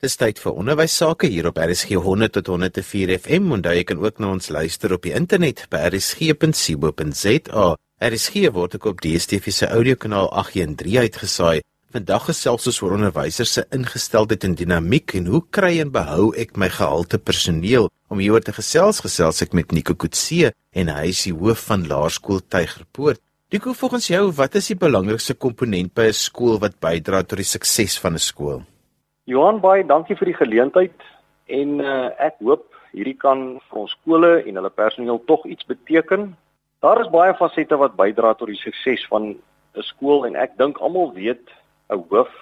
Dis tyd vir onderwys sake hier op RSG 100 tot 104 FM en jy kan ook na ons luister op die internet by rsg.co.za. RSG word ook op DStv se audiokanaal 813 uitgesaai. Vandag gesels ons oor onderwysers se ingesteldheid en dinamiek en hoe kry en behou ek my gehalte personeel? Om hieroor te gesels, gesels ek met Nico Kutse en hy is die hoof van Laerskool Tygerpoort. Nico, volgens jou, wat is die belangrikste komponent by 'n skool wat bydra tot die sukses van 'n skool? Johan baie dankie vir die geleentheid en uh, ek hoop hierdie kan vir ons skole en hulle personeel tog iets beteken. Daar is baie fasette wat bydra tot die sukses van 'n skool en ek dink almal weet 'n hoof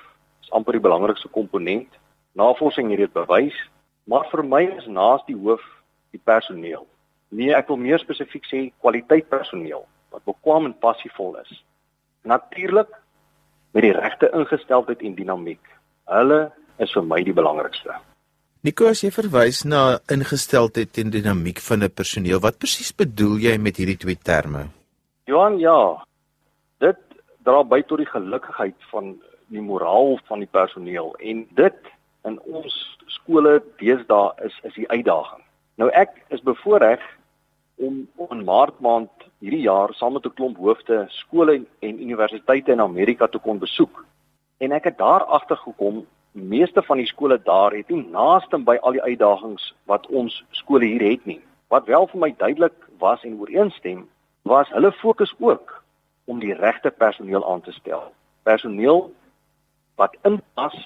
is amper die belangrikste komponent. Navorsing het dit bewys, maar vir my is naas die hoof die personeel. Nee, ek wil meer spesifiek sê kwaliteit personeel wat bekwam en passievol is. Natuurlik met die regte ingesteldheid en dinamiek. Hulle is vir my die belangrikste. Nico, as jy verwys na ingesteldheid en dinamiek van 'n personeel, wat presies bedoel jy met hierdie twee terme? Johan, ja. Dit dra by tot die gelukigheid van die moraal van die personeel en dit in ons skole deesdae is is die uitdaging. Nou ek is bevoorreg om in Maart maand hierdie jaar saam met 'n klomp hoofde skole en universiteite in Amerika te kon besoek. En ek het daar agtergekom meeste van die skole daar het nie naaste by al die uitdagings wat ons skole hier het nie. Wat wel vir my duidelik was en ooreenstem, was hulle fokus ook om die regte personeel aan te stel. Personeel wat inpas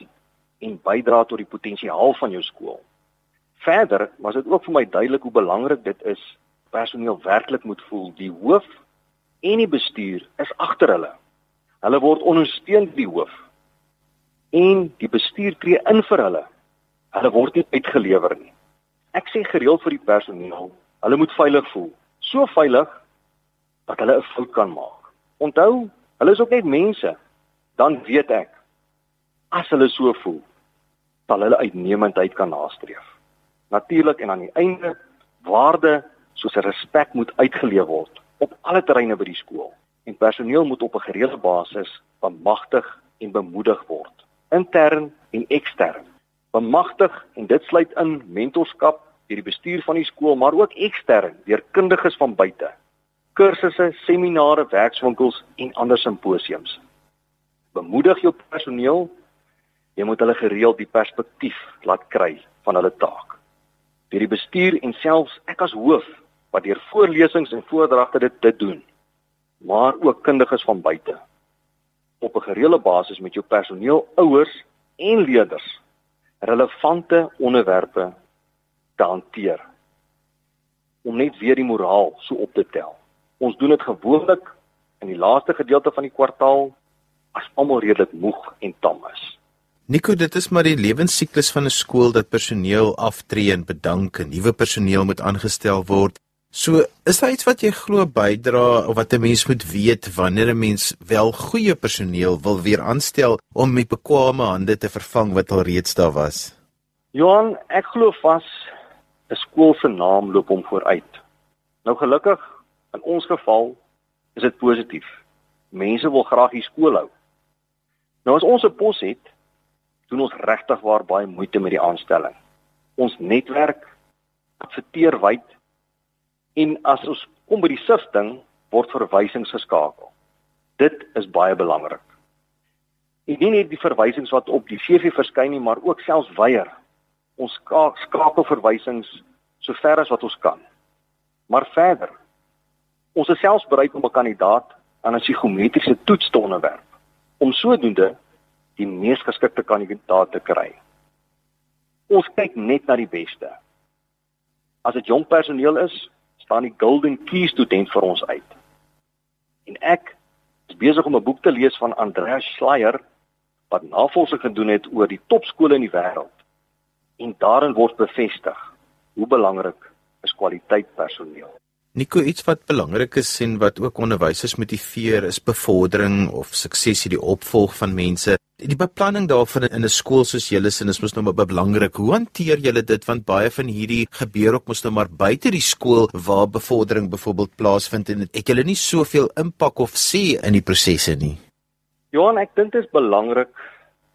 en bydra tot die potensiaal van jou skool. Verder was dit ook vir my duidelik hoe belangrik dit is personeel werklik moet voel die hoof en die bestuur is agter hulle. Hulle word ondersteun deur die hoof en die bestuur tree in vir hulle. Hulle word nie uitgelewer nie. Ek sê gereeld vir die personeel, hulle moet veilig voel. So veilig dat hulle 'n fout kan maak. Onthou, hulle is ook net mense. Dan weet ek as hulle so voel, sal hulle uitnemendheid kan nastreef. Natuurlik en aan die einde waarde soos respek moet uitgeleef word op alle terreine by die skool en personeel moet op 'n gereelde basis bemagtig en bemoedig word intern en ekstern. Bemagtig en dit sluit in mentorskap deur die bestuur van die skool, maar ook ekstern deur kundiges van buite. Kursusse, seminare, werkswinkels en ander simposiums. Bemoedig jou personeel. Jy moet hulle gereeld die perspektief laat kry van hulle taak. Deur die bestuur en selfs ek as hoof wat deur voorlesings en voordragte dit dit doen, maar ook kundiges van buite op 'n gereelde basis met jou personeel, ouers en leerders relevante onderwerpe te hanteer om net weer die moraal so op te tel. Ons doen dit gewoonlik in die laaste gedeelte van die kwartaal as almal redelik moeg en tam is. Nico, dit is maar die lewensiklus van 'n skool dat personeel aftree en bedank en nuwe personeel moet aangestel word. So, is daar iets wat jy glo bydra of wat 'n mens moet weet wanneer 'n mens wel goeie personeel wil weer aanstel om met bekwame hande te vervang wat al reeds daar was? Johan, ek glo vas 'n skool se naam loop hom vooruit. Nou gelukkig in ons geval is dit positief. Mense wil graag die skool hou. Nou as ons 'n pos het, doen ons regtig waar baie moeite met die aanstelling. Ons netwerk adverteer wyd en as ons kom by die sifting word verwysings geskakel. Dit is baie belangrik. En nie net die verwysings wat op die CV verskyn nie, maar ook selfs weier. Ons skakel verwysings so ver as wat ons kan. Maar verder, ons is selfs bereid om 'n kandidaat aan 'n psigometriese toets te onderwerp om sodoende die mees geskikte kandidaat te kry. Ons kyk net na die beste. As dit jong personeel is, staan die Golden Key student vir ons uit. En ek is besig om 'n boek te lees van Andreas Schleier wat navorsing gedoen het oor die topskole in die wêreld. En daarin word bevestig hoe belangrik is kwaliteit personeel. Nico iets wat belangrik is en wat ook onderwysers motiveer is bevordering of sukses in die opvolg van mense. Die beplanning daarvan in 'n skool soos julle sin is mos nou maar belangrik. Hoe hanteer julle dit want baie van hierdie gebeur ook mos nou maar buite die skool waar bevordering byvoorbeeld plaasvind en ek julle nie soveel impak of sê in die prosesse nie. Johan, ek dink dit is belangrik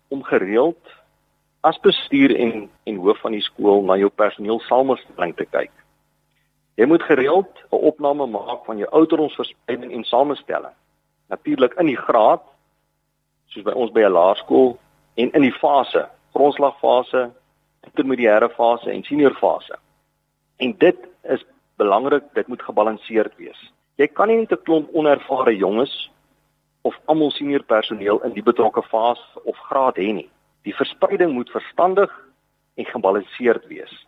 om gereeld as bestuur en en hoof van die skool na jou personeel samestelling te kyk. Jy moet gereeld 'n opname maak van jou ouderdomsverspreiding en samestelling. Natuurlik in die graad soos by ons by 'n laerskool en in die fase, grondslagfase, intermediêre fase en senior fase. En dit is belangrik, dit moet gebalanseerd wees. Jy kan nie net 'n klomp onervare jonges of almal senior personeel in die betrokke fase of graad hê nie. Die verspreiding moet verstandig en gebalanseerd wees.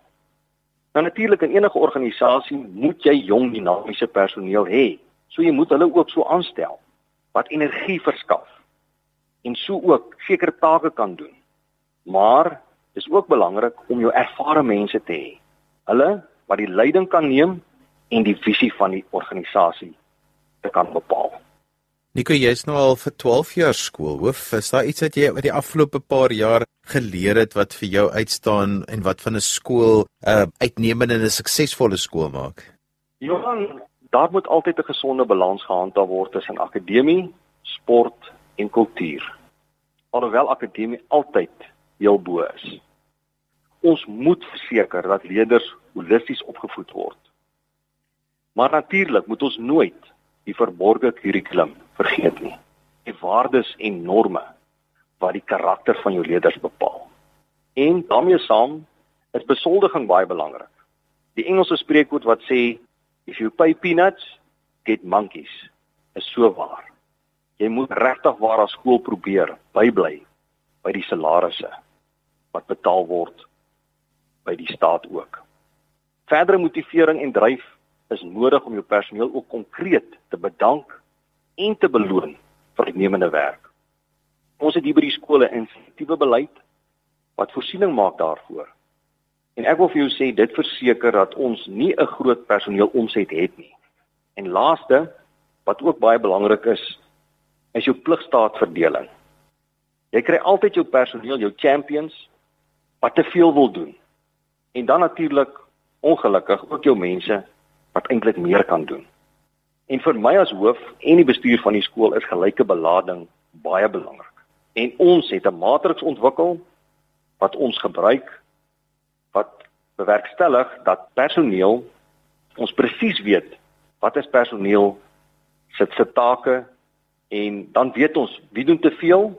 Nou natuurlik in enige organisasie moet jy jong dinamiese personeel hê. So jy moet hulle ook so aanstel wat energie verskaf en so ook sekere take kan doen. Maar dis ook belangrik om jou ervare mense te hê. Hulle wat die leiding kan neem en die visie van die organisasie te kan bepaal. Nico, jy's nou al vir 12 jaar skoolhoof. Is daar iets wat jy oor die afgelope paar jaar geleer het wat vir jou uitstaan en wat van 'n skool 'n uh, uitnemende en 'n suksesvolle skool maak? Johan, daar moet altyd 'n gesonde balans gehandhaaf word tussen akademie, sport en kultuur. Alhoewel akademie altyd heel bo is. Ons moet verseker dat leerders holisties opgevoed word. Maar natuurlik moet ons nooit die verborgde kurrikulum vergeet nie. Die waardes en norme wat die karakter van jou leerders bepaal. En daarmee saam is besoldiging baie belangrik. Die Engelse spreekwoord wat sê if you pay peanuts, get monkeys, is so waar. Jy moet regtig waar as skool probeer bybly by die salarisse wat betaal word by die staat ook. Verdere motivering en dryf is nodig om jou personeel ook konkreet te bedank en te beloon vir uitnemende werk. Ons het hier by die skole insentiewe beleid wat voorsiening maak daarvoor. En ek wil vir jou sê dit verseker dat ons nie 'n groot personeelomset het nie. En laaste wat ook baie belangrik is, is jou pligstaatverdeling. Jy kry altyd jou personeel, jou champions wat te veel wil doen. En dan natuurlik ongelukkig ook jou mense wat eintlik meer kan doen. En vir my as hoof en die bestuur van die skool is gelyke belading baie belangrik. En ons het 'n matriks ontwikkel wat ons gebruik wat bewerkstellig dat personeel ons presies weet wat is personeel sit se take en dan weet ons wie doen te veel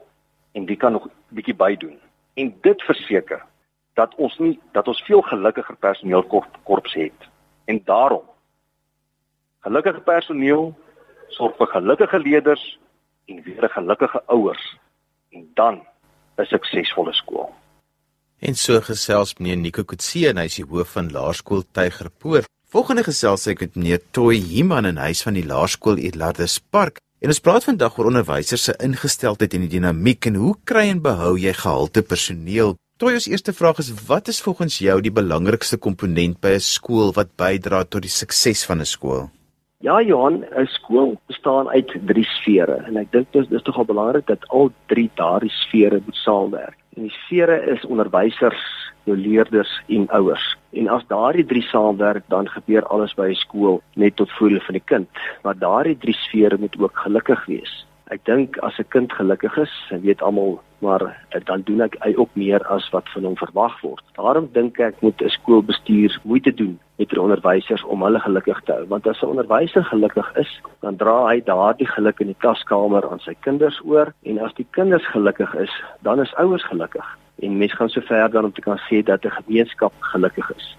en wie kan nog bietjie bydoen. En dit verseker dat ons nie dat ons veel gelukkiger personeelkorps het. En daarom Gelukkige personeel sorg vir gelukkige leerders en weer gelukkige ouers en dan 'n suksesvolle skool. En so gesels meneer Nico Kutse en hy is die hoof van Laerskool Tygerpoort. Volgende gesels ek met meneer Toy Himan in huis van die Laerskool Edlardus Park. En ons praat vandag oor onderwysers se ingesteldheid en die dinamiek en hoe kry en behou jy gehalte personeel? Toy, ons eerste vraag is wat is volgens jou die belangrikste komponent by 'n skool wat bydra tot die sukses van 'n skool? Ja Johan, 'n skool bestaan uit drie sfere en ek dink dit is tog al belangrik dat al drie daardie sfere moet saamwerk. En die sfere is onderwysers, jou leerders en ouers. En as daardie drie saamwerk, dan gebeur alles by 'n skool net tot voordeel van die kind. Maar daardie drie sfere moet ook gelukkig wees. Ek dink as 'n kind gelukkig is, weet almal, maar eh, dan doen ek hy ook meer as wat van hom verwag word. Daarom dink ek moet 'n skoolbestuur moeite doen met die onderwysers om hulle gelukkig te hou, want as 'n onderwyser gelukkig is, dan dra hy daardie geluk in die klaskamer aan sy kinders oor en as die kinders gelukkig is, dan is ouers gelukkig. En mense gaan so ver dan om te kan sê dat 'n gemeenskap gelukkig is.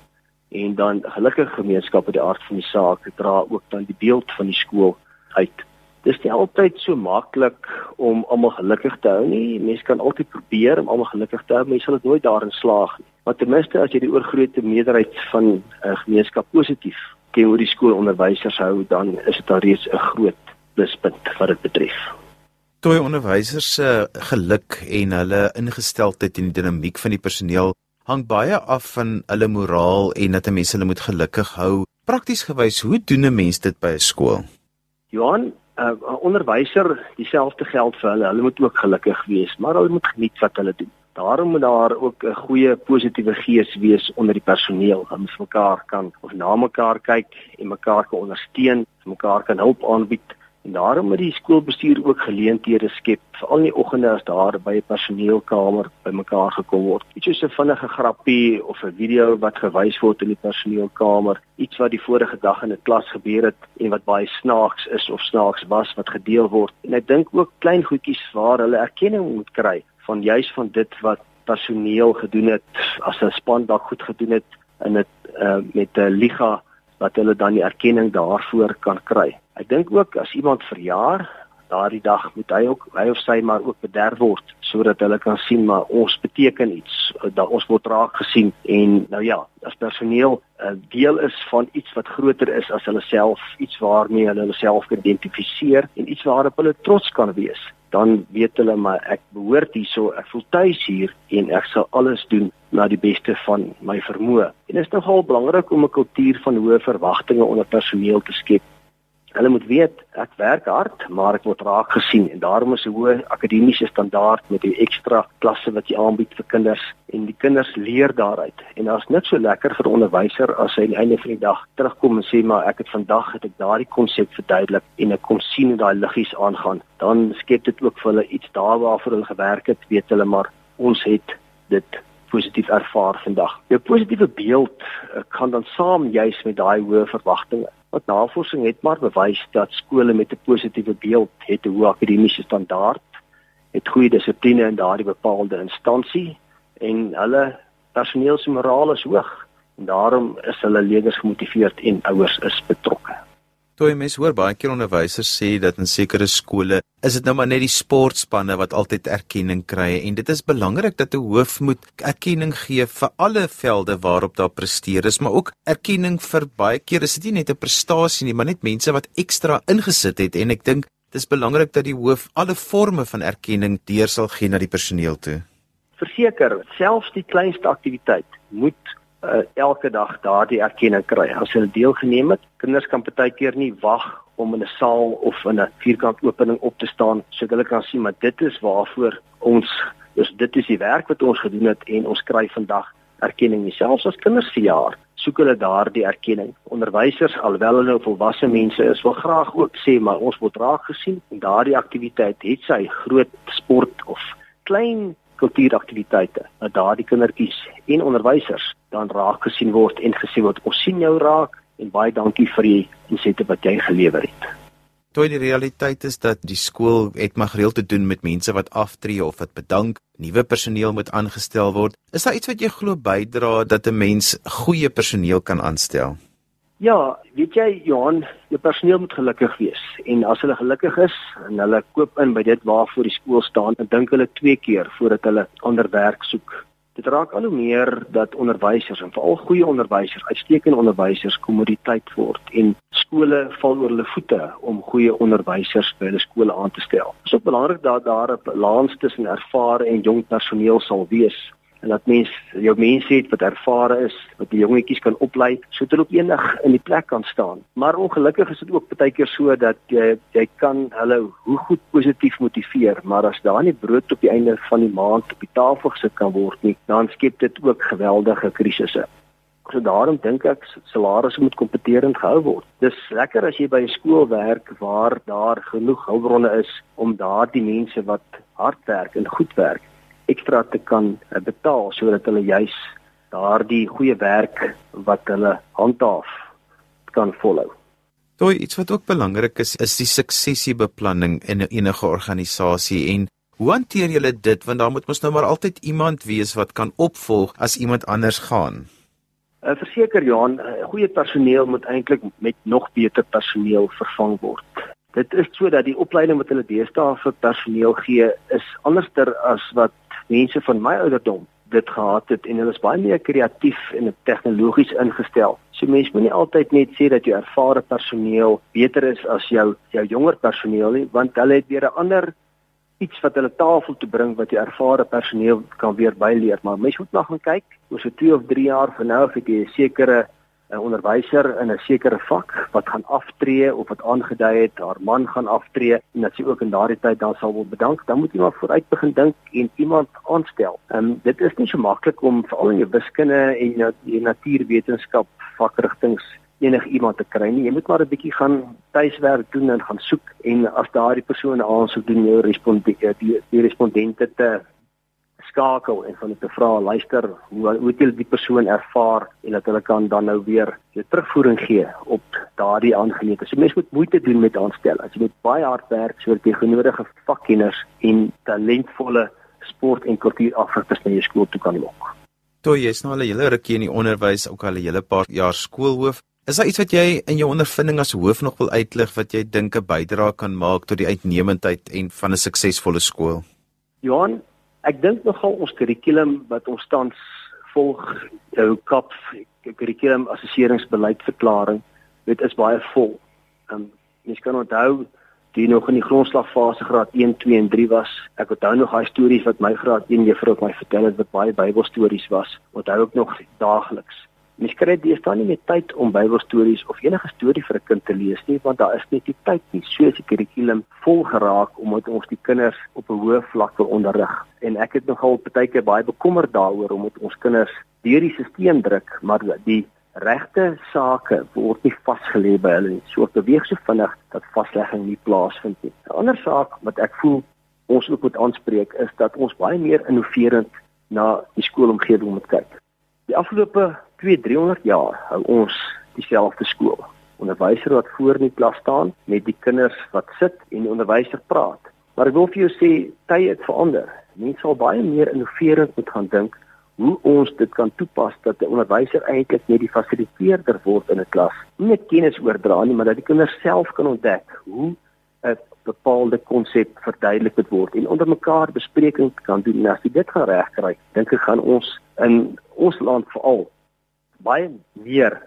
En dan gelukkige gemeenskappe die aard van die saak dra ook dan die beeld van die skool uit. Dis nie altyd so maklik om almal gelukkig te hou nie. Mense kan altyd probeer om almal gelukkig te hou, maar jy sal dit nooit daarin slaag nie. Maar ten minste as jy die oorgrootste meerderheid van 'n gemeenskap positief teenoor die skoolonderwysers hou, dan is dit alreeds 'n groot pluspunt wat dit betref. Toe onderwysers se geluk en hulle ingesteldheid en die dinamiek van die personeel hang baie af van hulle moraal en dat mense hulle moet gelukkig hou. Prakties gewys, hoe doen 'n mens dit by 'n skool? Johan, 'n uh, onderwyser dieselfde geld vir hulle. Hulle moet ook gelukkig wees, maar hulle moet geniet wat hulle doen. Daarom moet daar ook 'n goeie positiewe gees wees onder die personeel. Hulle moet mekaar kan of na mekaar kyk en mekaar kan ondersteun, mekaar kan hulp aanbied En daarom moet die skoolbestuur ook geleenthede skep, veral in die oggende as daar by 'n personeelkamer bymekaar gekom word. Iets soos 'n vinnige grappie of 'n video wat gewys word in die personeelkamer, iets wat die vorige dag in 'n klas gebeur het en wat baie snaaks is of snaaks was wat gedeel word. En ek dink ook klein goedjies waar hulle erkenning moet kry van juis van dit wat personeel gedoen het as 'n span dalk goed gedoen het in dit uh, met 'n liga wat hulle dan die erkenning daarvoor kan kry. Ek dink ook as iemand verjaar, daardie dag moet hy ook hy of sy maar ook bederf word sodat hulle kan sien maar ons beteken iets, dat ons word raak gesien en nou ja, as personeel 'n uh, deel is van iets wat groter is as hulle self, iets waarmee hulle hulle self identifiseer en iets waarop hulle trots kan wees dan weet hulle maar ek behoort hierso, ek voel tuis hier en ek sal alles doen na die beste van my vermoë. En dit is nogal belangrik om 'n kultuur van hoë verwagtinge onder personeel te skep. Hulle moet weet ek werk hard, maar ek word raak gesien en daarom is 'n hoë akademiese standaard met die ekstra klasse wat jy aanbied vir kinders en die kinders leer daaruit. En daar's net so lekker vir 'n onderwyser as hy aan die einde van die dag terugkom en sê maar ek het vandag het ek daardie konsep verduidelik en ek kon sien hoe daai liggies aangaan. Dan skep dit ook vir hulle iets daar waarvoor hulle gewerk het, weet hulle maar ons het dit positief ervaar vandag. Jou positiewe beeld kan dan saam juis met daai hoë verwagtinge wat navorsing het maar bewys dat skole met 'n positiewe beeld het 'n hoë akademiese standaard, het goeie dissipline in daardie bepaalde instansie en hulle personeel se moraal is hoog en daarom is hulle leerders gemotiveerd en ouers is betrokke. Toe mens hoor baie keer onderwysers sê dat in sekere skole is dit nou maar net die sportspanne wat altyd erkenning kry en dit is belangrik dat 'n hoof moet erkenning gee vir alle velde waarop daar presteer is, maar ook erkenning vir baie keer is dit nie net 'n prestasie nie, maar net mense wat ekstra ingesit het en ek dink dis belangrik dat die hoof alle forme van erkenning deur sal gee na die personeel toe. Verseker, selfs die kleinste aktiwiteit moet uh, elke dag daardie erkenning kry. As hulle deelgeneem het, kinders kan baie keer nie wag om in 'n saal of in 'n vierkant opening op te staan sodat hulle kan sien maar dit is waarvoor ons dus dit is die werk wat ons gedoen het en ons kry vandag erkenning. Selfs as kinders verjaar soek hulle daardie erkenning. Onderwysers alhoewel hulle volwasse mense is wil graag ook sê maar ons word raak gesien. En daardie aktiwiteit het sy groot sport of klein kultuuraktiwiteite dat daardie kindertjies en onderwysers dan raak gesien word en gesê word ons sien jou raak en baie dankie vir die insette wat jy gelewer het. Toe die realiteit is dat die skool het maar gereeld te doen met mense wat aftree of wat bedank, nuwe personeel moet aangestel word. Is daar iets wat jy glo bydra dat 'n mens goeie personeel kan aanstel? Ja, weet jy Johan, jou personeel moet gelukkig wees en as hulle gelukkig is en hulle koop in by dit waarvoor die skool staan, dan dink hulle twee keer voordat hulle ander werk soek. Dit raak al hoe meer dat onderwysers en veral goeie onderwysers, uitstekende onderwysers kommoditeit word en skole val oor hulle voete om goeie onderwysers by hulle skole aan te stel. Dit is ook belangrik dat daar 'n balans tussen ervare en jong personeel sal wees en dat mens jou mense het wat ervare is, wat die jongetjies kan oplei sodat hulle op enig in die plek kan staan. Maar ongelukkig is dit ook baie keer so dat jy jy kan hulle hoe goed positief motiveer, maar as daar nie brood op die einde van die maand op die tafel gesit kan word nie, dan skep dit ook geweldige krisisse. So daarom dink ek salarisse moet kompeterend gehou word. Dis lekker as jy by 'n skool werk waar daar genoeg hulpbronne is om daardie mense wat hard werk en goed werk ekstra te kan eh, betaal sodat hulle juis daardie goeie werk wat hulle handhaaf kan volhou. Toe iets wat ook belangrik is, is die suksessiebeplanning in enige organisasie en hoe hanteer julle dit want daar moet mos nou maar altyd iemand wees wat kan opvolg as iemand anders gaan. Uh, verseker Johan, uh, goeie personeel moet eintlik met nog beter personeel vervang word. Dit is sodat die opleiding wat hulle deesdae vir personeel gee is anderster as wat mense van my ouderdom dit gehad het en hulle is baie meer kreatief en tegnologies ingestel. So mense moet nie altyd net sê dat jou ervare personeel beter is as jou jou jonger personeel nie, want hulle het weer 'n ander iets wat hulle tafel toe bring wat die ervare personeel kan weer byleer. Maar mense moet nog gaan kyk, oor so 2 of 3 jaar van nou het jy 'n sekere 'n onderwyser in 'n sekere vak wat gaan aftree of wat aangedui het haar man gaan aftree en dat sy ook in daardie tyd dan sal wil bedank, dan moet jy maar vooruit begin dink en iemand aanstel. Ehm um, dit is nie so maklik om veral in jou wiskunde en jou natuurwetenskap vakrigtings enig iemand te kry nie. Jy moet maar 'n bietjie gaan tuiswerk doen en gaan soek en as daardie persone aansoek doen jou respondente die, die respondente te skakel en van hulle te vra luister hoe hoe dit die persoon ervaar en dat hulle kan dan nou weer jou terugvoering gee op daardie aangeleentheid. So mense moet moeite doen met aanstel. As jy met baie hard werk sodat jy genodige vakkenners en talentvolle sport en kultuurafrikkers na jou skool toe kan lok. Toe jy is nou al 'n hele rukkie in die onderwys, ook al 'n hele paar jaar skoolhoof. Is daar iets wat jy in jou ondervinding as hoof nog wil uitlig wat jy dink 'n bydrae kan maak tot die uitnemendheid en van 'n suksesvolle skool? Johan, Ek dink nogal ons kurrikulum wat ons tans volg, jou kap kurrikulum assesseringsbeleid verklaring, dit is baie vol. Um, mens kan onthou die nog in die grondslagfase graad 1, 2 en 3 was. Ek onthou nog daai stories wat my graad 1 juffrou my vertel het wat baie Bybelstories was. Onthou ook nog daagliks. Mens kry dit staan nie meer tyd om Bybelstories of enige storie vir 'n kind te lees nie, want daar is net nie tyd nie. So is die kurrikulum vol geraak omdat ons die kinders op 'n hoë vlak wil onderrig. En ek het nogal baie keer baie bekommerd daaroor omdat ons kinders deur die stelsel druk, maar die regte sake word nie vasgelê by hulle nie. So beweeg so vinnig dat vaslegging nie plaasvind nie. 'n Ander saak wat ek voel ons ook moet aanspreek is dat ons baie meer innoverend na die skoolomgewing moet kyk. Die afgelope 2-300 jaar hou ons dieselfde skool. Onderwyser wat voor in die klas staan met die kinders wat sit en die onderwyser praat. Maar ek wil vir jou sê tye het verander. Mense sal baie meer innoverend moet gaan dink hoe ons dit kan toepas dat 'n onderwyser eintlik net die fasiliteerder word in 'n klas. Nie net kennis oordra nie, maar dat die kinders self kan ontdek hoe 'n bepaalde konsep verduidelik word en onder mekaar besprekings kan doen. En as jy dit gaan regkry, dink ek gaan ons in ons land veral baie meer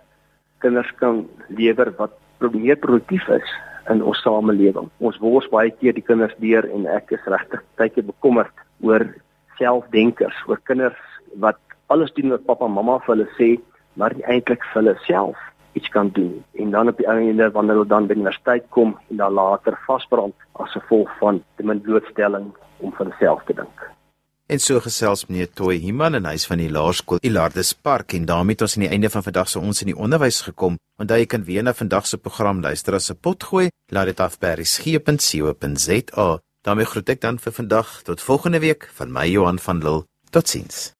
kinders kan lewer wat meer produktief is in ons samelewing. Ons wors baie keer die kinders deur en ek is regtig baie bekommerd oor selfdenkers, oor kinders wat alles doen wat pappa en mamma vir hulle sê, maar nie eintlik vir hulle self iets kan doen. En dan op die einde wanneer hulle dan by die universiteit kom en dan later vasbrand as gevolg van die min blootstelling om vir hulself te dink. En so gesels meneer Toy Himan en hy's van die Laerskool Ilardus Park en daarmee het ons aan die einde van vandag se ons in die onderwys gekom. Onthou jy kan weer na vandag se program luister as 'n potgooi. Laat dit af by resgep.co.za. daarmee groet ek dan vir vandag tot volgende week van my Johan van Lille. Totsiens.